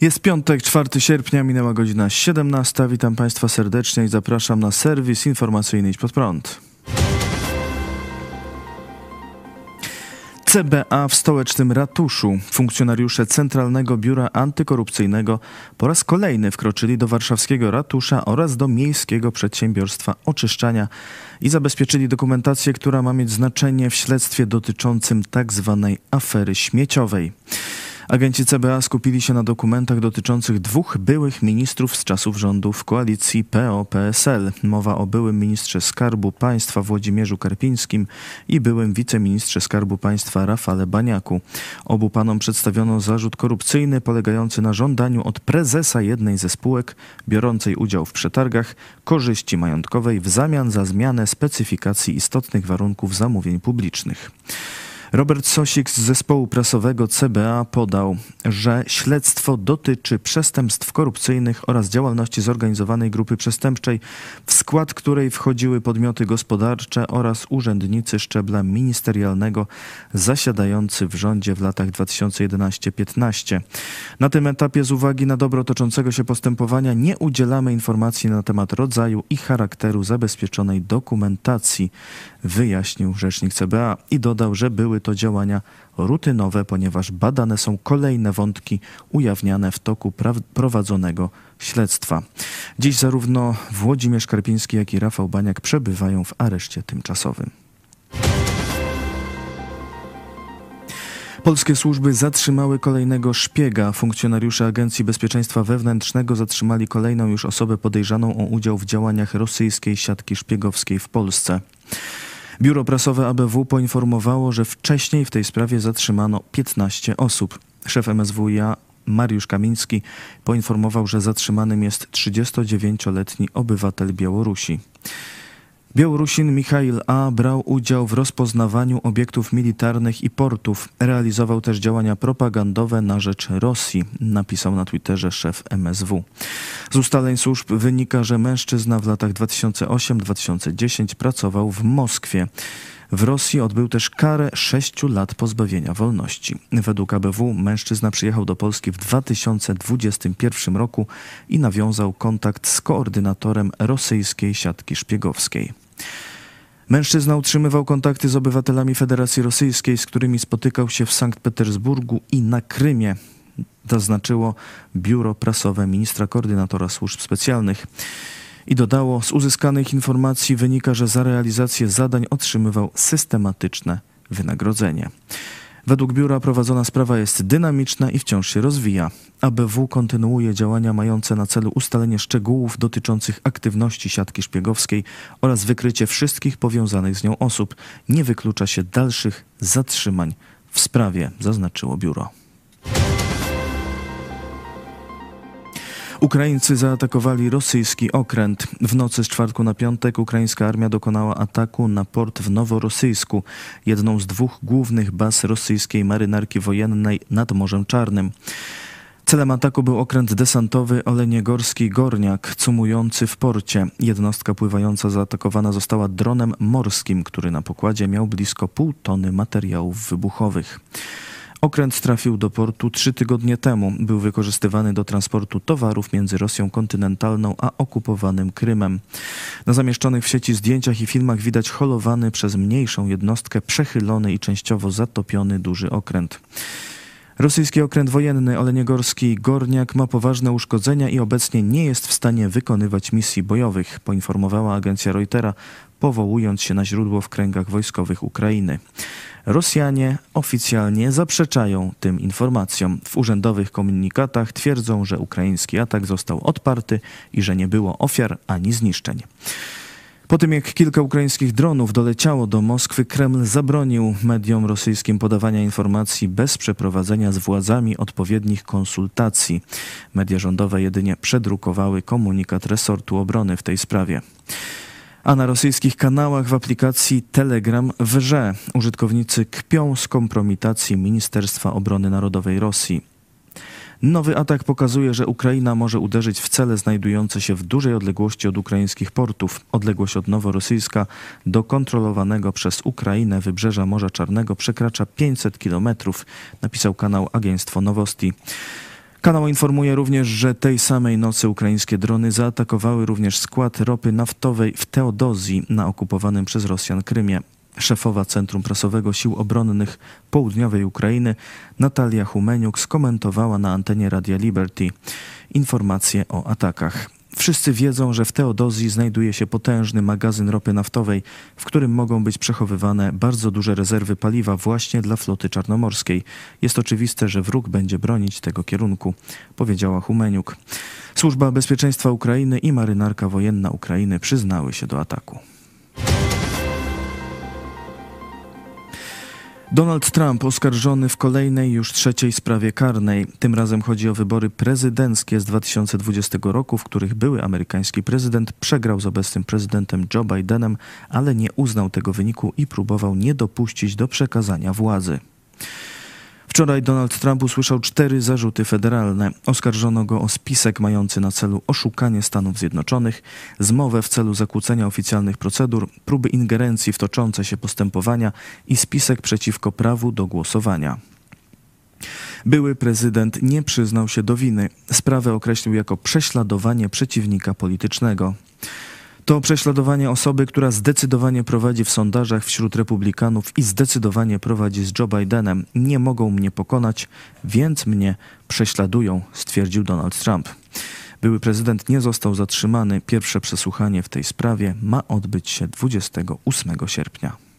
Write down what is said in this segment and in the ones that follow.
Jest piątek, 4 sierpnia, minęła godzina 17. Witam Państwa serdecznie i zapraszam na serwis informacyjny Idź Pod Prąd. CBA w stołecznym ratuszu. Funkcjonariusze Centralnego Biura Antykorupcyjnego po raz kolejny wkroczyli do warszawskiego ratusza oraz do Miejskiego Przedsiębiorstwa Oczyszczania i zabezpieczyli dokumentację, która ma mieć znaczenie w śledztwie dotyczącym tzw. Tak afery śmieciowej. Agenci CBA skupili się na dokumentach dotyczących dwóch byłych ministrów z czasów rządów koalicji PO-PSL. Mowa o byłym ministrze Skarbu Państwa Włodzimierzu Karpińskim i byłym wiceministrze Skarbu Państwa Rafale Baniaku. Obu panom przedstawiono zarzut korupcyjny polegający na żądaniu od prezesa jednej ze spółek biorącej udział w przetargach korzyści majątkowej w zamian za zmianę specyfikacji istotnych warunków zamówień publicznych. Robert Sosik z zespołu prasowego CBA podał, że śledztwo dotyczy przestępstw korupcyjnych oraz działalności zorganizowanej grupy przestępczej, w skład której wchodziły podmioty gospodarcze oraz urzędnicy szczebla ministerialnego zasiadający w rządzie w latach 2011-15. Na tym etapie z uwagi na dobro toczącego się postępowania nie udzielamy informacji na temat rodzaju i charakteru zabezpieczonej dokumentacji, wyjaśnił rzecznik CBA i dodał, że były to działania rutynowe, ponieważ badane są kolejne wątki ujawniane w toku prowadzonego śledztwa. Dziś zarówno Włodzimierz Karpiński, jak i Rafał Baniak przebywają w areszcie tymczasowym. Polskie służby zatrzymały kolejnego szpiega. Funkcjonariusze Agencji Bezpieczeństwa Wewnętrznego zatrzymali kolejną już osobę podejrzaną o udział w działaniach rosyjskiej siatki szpiegowskiej w Polsce. Biuro prasowe ABW poinformowało, że wcześniej w tej sprawie zatrzymano 15 osób. Szef MSWiA Mariusz Kamiński poinformował, że zatrzymanym jest 39-letni obywatel Białorusi. Białorusin Michail A. brał udział w rozpoznawaniu obiektów militarnych i portów. Realizował też działania propagandowe na rzecz Rosji, napisał na Twitterze szef MSW. Z ustaleń służb wynika, że mężczyzna w latach 2008-2010 pracował w Moskwie. W Rosji odbył też karę sześciu lat pozbawienia wolności. Według ABW mężczyzna przyjechał do Polski w 2021 roku i nawiązał kontakt z koordynatorem rosyjskiej siatki szpiegowskiej. Mężczyzna utrzymywał kontakty z obywatelami Federacji Rosyjskiej, z którymi spotykał się w Sankt Petersburgu i na Krymie. Zaznaczyło biuro prasowe ministra koordynatora służb specjalnych. I dodało, z uzyskanych informacji wynika, że za realizację zadań otrzymywał systematyczne wynagrodzenie. Według biura prowadzona sprawa jest dynamiczna i wciąż się rozwija. ABW kontynuuje działania mające na celu ustalenie szczegółów dotyczących aktywności siatki szpiegowskiej oraz wykrycie wszystkich powiązanych z nią osób. Nie wyklucza się dalszych zatrzymań w sprawie, zaznaczyło biuro. Ukraińcy zaatakowali rosyjski okręt. W nocy z czwartku na piątek ukraińska armia dokonała ataku na port w Noworosyjsku, jedną z dwóch głównych baz rosyjskiej marynarki wojennej nad Morzem Czarnym. Celem ataku był okręt desantowy Oleniegorski Gorniak, cumujący w porcie. Jednostka pływająca zaatakowana została dronem morskim, który na pokładzie miał blisko pół tony materiałów wybuchowych. Okręt trafił do portu trzy tygodnie temu. Był wykorzystywany do transportu towarów między Rosją kontynentalną a okupowanym Krymem. Na zamieszczonych w sieci zdjęciach i filmach widać holowany przez mniejszą jednostkę przechylony i częściowo zatopiony duży okręt. Rosyjski okręt wojenny Oleniegorski Gorniak ma poważne uszkodzenia i obecnie nie jest w stanie wykonywać misji bojowych, poinformowała agencja Reutera, powołując się na źródło w kręgach wojskowych Ukrainy. Rosjanie oficjalnie zaprzeczają tym informacjom. W urzędowych komunikatach twierdzą, że ukraiński atak został odparty i że nie było ofiar ani zniszczeń. Po tym jak kilka ukraińskich dronów doleciało do Moskwy, Kreml zabronił mediom rosyjskim podawania informacji bez przeprowadzenia z władzami odpowiednich konsultacji. Media rządowe jedynie przedrukowały komunikat resortu obrony w tej sprawie. A na rosyjskich kanałach w aplikacji Telegram wrze użytkownicy kpią z kompromitacji Ministerstwa Obrony Narodowej Rosji. Nowy atak pokazuje, że Ukraina może uderzyć w cele znajdujące się w dużej odległości od ukraińskich portów. Odległość od Noworosyjska do kontrolowanego przez Ukrainę wybrzeża Morza Czarnego przekracza 500 kilometrów, napisał kanał Agentstwo Nowosti. Kanał informuje również, że tej samej nocy ukraińskie drony zaatakowały również skład ropy naftowej w Teodozji na okupowanym przez Rosjan Krymie. Szefowa Centrum Prasowego Sił Obronnych Południowej Ukrainy Natalia Humeniuk skomentowała na antenie Radia Liberty informacje o atakach. Wszyscy wiedzą, że w Teodozji znajduje się potężny magazyn ropy naftowej, w którym mogą być przechowywane bardzo duże rezerwy paliwa właśnie dla floty czarnomorskiej. Jest oczywiste, że wróg będzie bronić tego kierunku, powiedziała Humeniuk. Służba Bezpieczeństwa Ukrainy i marynarka wojenna Ukrainy przyznały się do ataku. Donald Trump oskarżony w kolejnej już trzeciej sprawie karnej. Tym razem chodzi o wybory prezydenckie z 2020 roku, w których były amerykański prezydent przegrał z obecnym prezydentem Joe Bidenem, ale nie uznał tego wyniku i próbował nie dopuścić do przekazania władzy. Wczoraj Donald Trump usłyszał cztery zarzuty federalne. Oskarżono go o spisek mający na celu oszukanie Stanów Zjednoczonych, zmowę w celu zakłócenia oficjalnych procedur, próby ingerencji w toczące się postępowania i spisek przeciwko prawu do głosowania. Były prezydent nie przyznał się do winy. Sprawę określił jako prześladowanie przeciwnika politycznego. To prześladowanie osoby, która zdecydowanie prowadzi w sondażach wśród republikanów i zdecydowanie prowadzi z Joe Bidenem. Nie mogą mnie pokonać, więc mnie prześladują, stwierdził Donald Trump. Były prezydent nie został zatrzymany. Pierwsze przesłuchanie w tej sprawie ma odbyć się 28 sierpnia.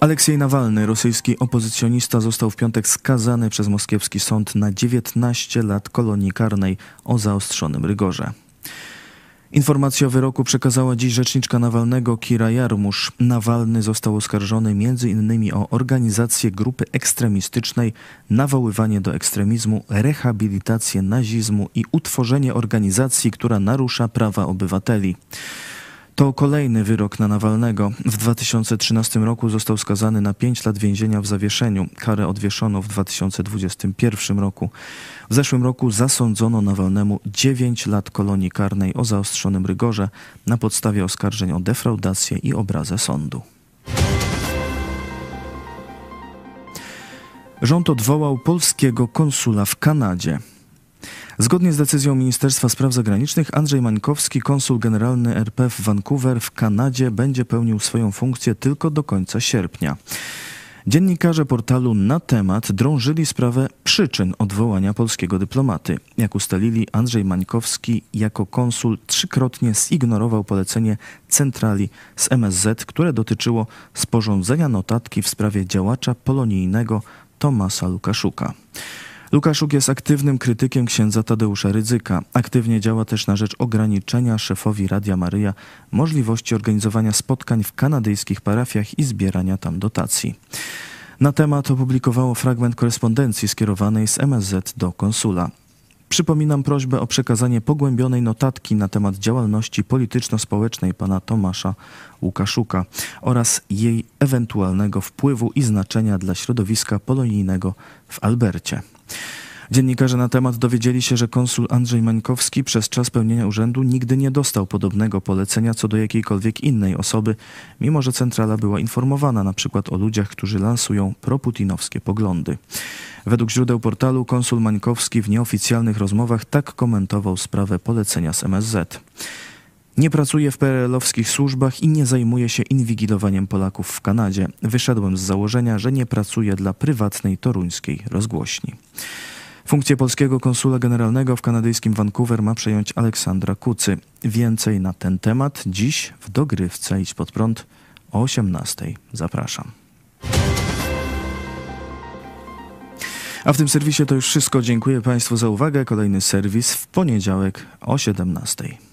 Aleksiej Nawalny, rosyjski opozycjonista, został w piątek skazany przez moskiewski sąd na 19 lat kolonii karnej o zaostrzonym rygorze. Informację o wyroku przekazała dziś rzeczniczka Nawalnego Kira Jarmusz. Nawalny został oskarżony m.in. o organizację grupy ekstremistycznej, nawoływanie do ekstremizmu, rehabilitację nazizmu i utworzenie organizacji, która narusza prawa obywateli. To kolejny wyrok na Nawalnego. W 2013 roku został skazany na 5 lat więzienia w zawieszeniu. Karę odwieszono w 2021 roku. W zeszłym roku zasądzono Nawalnemu 9 lat kolonii karnej o zaostrzonym rygorze na podstawie oskarżeń o defraudację i obrazę sądu. Rząd odwołał polskiego konsula w Kanadzie. Zgodnie z decyzją Ministerstwa Spraw Zagranicznych Andrzej Mańkowski, konsul generalny RP w Vancouver w Kanadzie, będzie pełnił swoją funkcję tylko do końca sierpnia. Dziennikarze portalu Na temat drążyli sprawę przyczyn odwołania polskiego dyplomaty. Jak ustalili, Andrzej Mańkowski jako konsul trzykrotnie zignorował polecenie centrali z MSZ, które dotyczyło sporządzenia notatki w sprawie działacza polonijnego Tomasa Lukaszuka. Łukaszuk jest aktywnym krytykiem księdza Tadeusza Rydzyka. Aktywnie działa też na rzecz ograniczenia szefowi Radia Maryja możliwości organizowania spotkań w kanadyjskich parafiach i zbierania tam dotacji. Na temat opublikowało fragment korespondencji skierowanej z MSZ do konsula. Przypominam prośbę o przekazanie pogłębionej notatki na temat działalności polityczno-społecznej pana Tomasza Łukaszuka oraz jej ewentualnego wpływu i znaczenia dla środowiska polonijnego w Albercie. Dziennikarze na temat dowiedzieli się, że konsul Andrzej Mańkowski przez czas pełnienia urzędu nigdy nie dostał podobnego polecenia co do jakiejkolwiek innej osoby, mimo że centrala była informowana na przykład o ludziach, którzy lansują proputinowskie poglądy. Według źródeł portalu konsul Mańkowski w nieoficjalnych rozmowach tak komentował sprawę polecenia z MSZ. Nie pracuję w PRL-owskich służbach i nie zajmuję się inwigilowaniem Polaków w Kanadzie. Wyszedłem z założenia, że nie pracuję dla prywatnej toruńskiej rozgłośni. Funkcję polskiego konsula generalnego w kanadyjskim Vancouver ma przejąć Aleksandra Kucy. Więcej na ten temat dziś w dogrywce Idź pod prąd o 18. Zapraszam. A w tym serwisie to już wszystko. Dziękuję Państwu za uwagę. Kolejny serwis w poniedziałek o 17.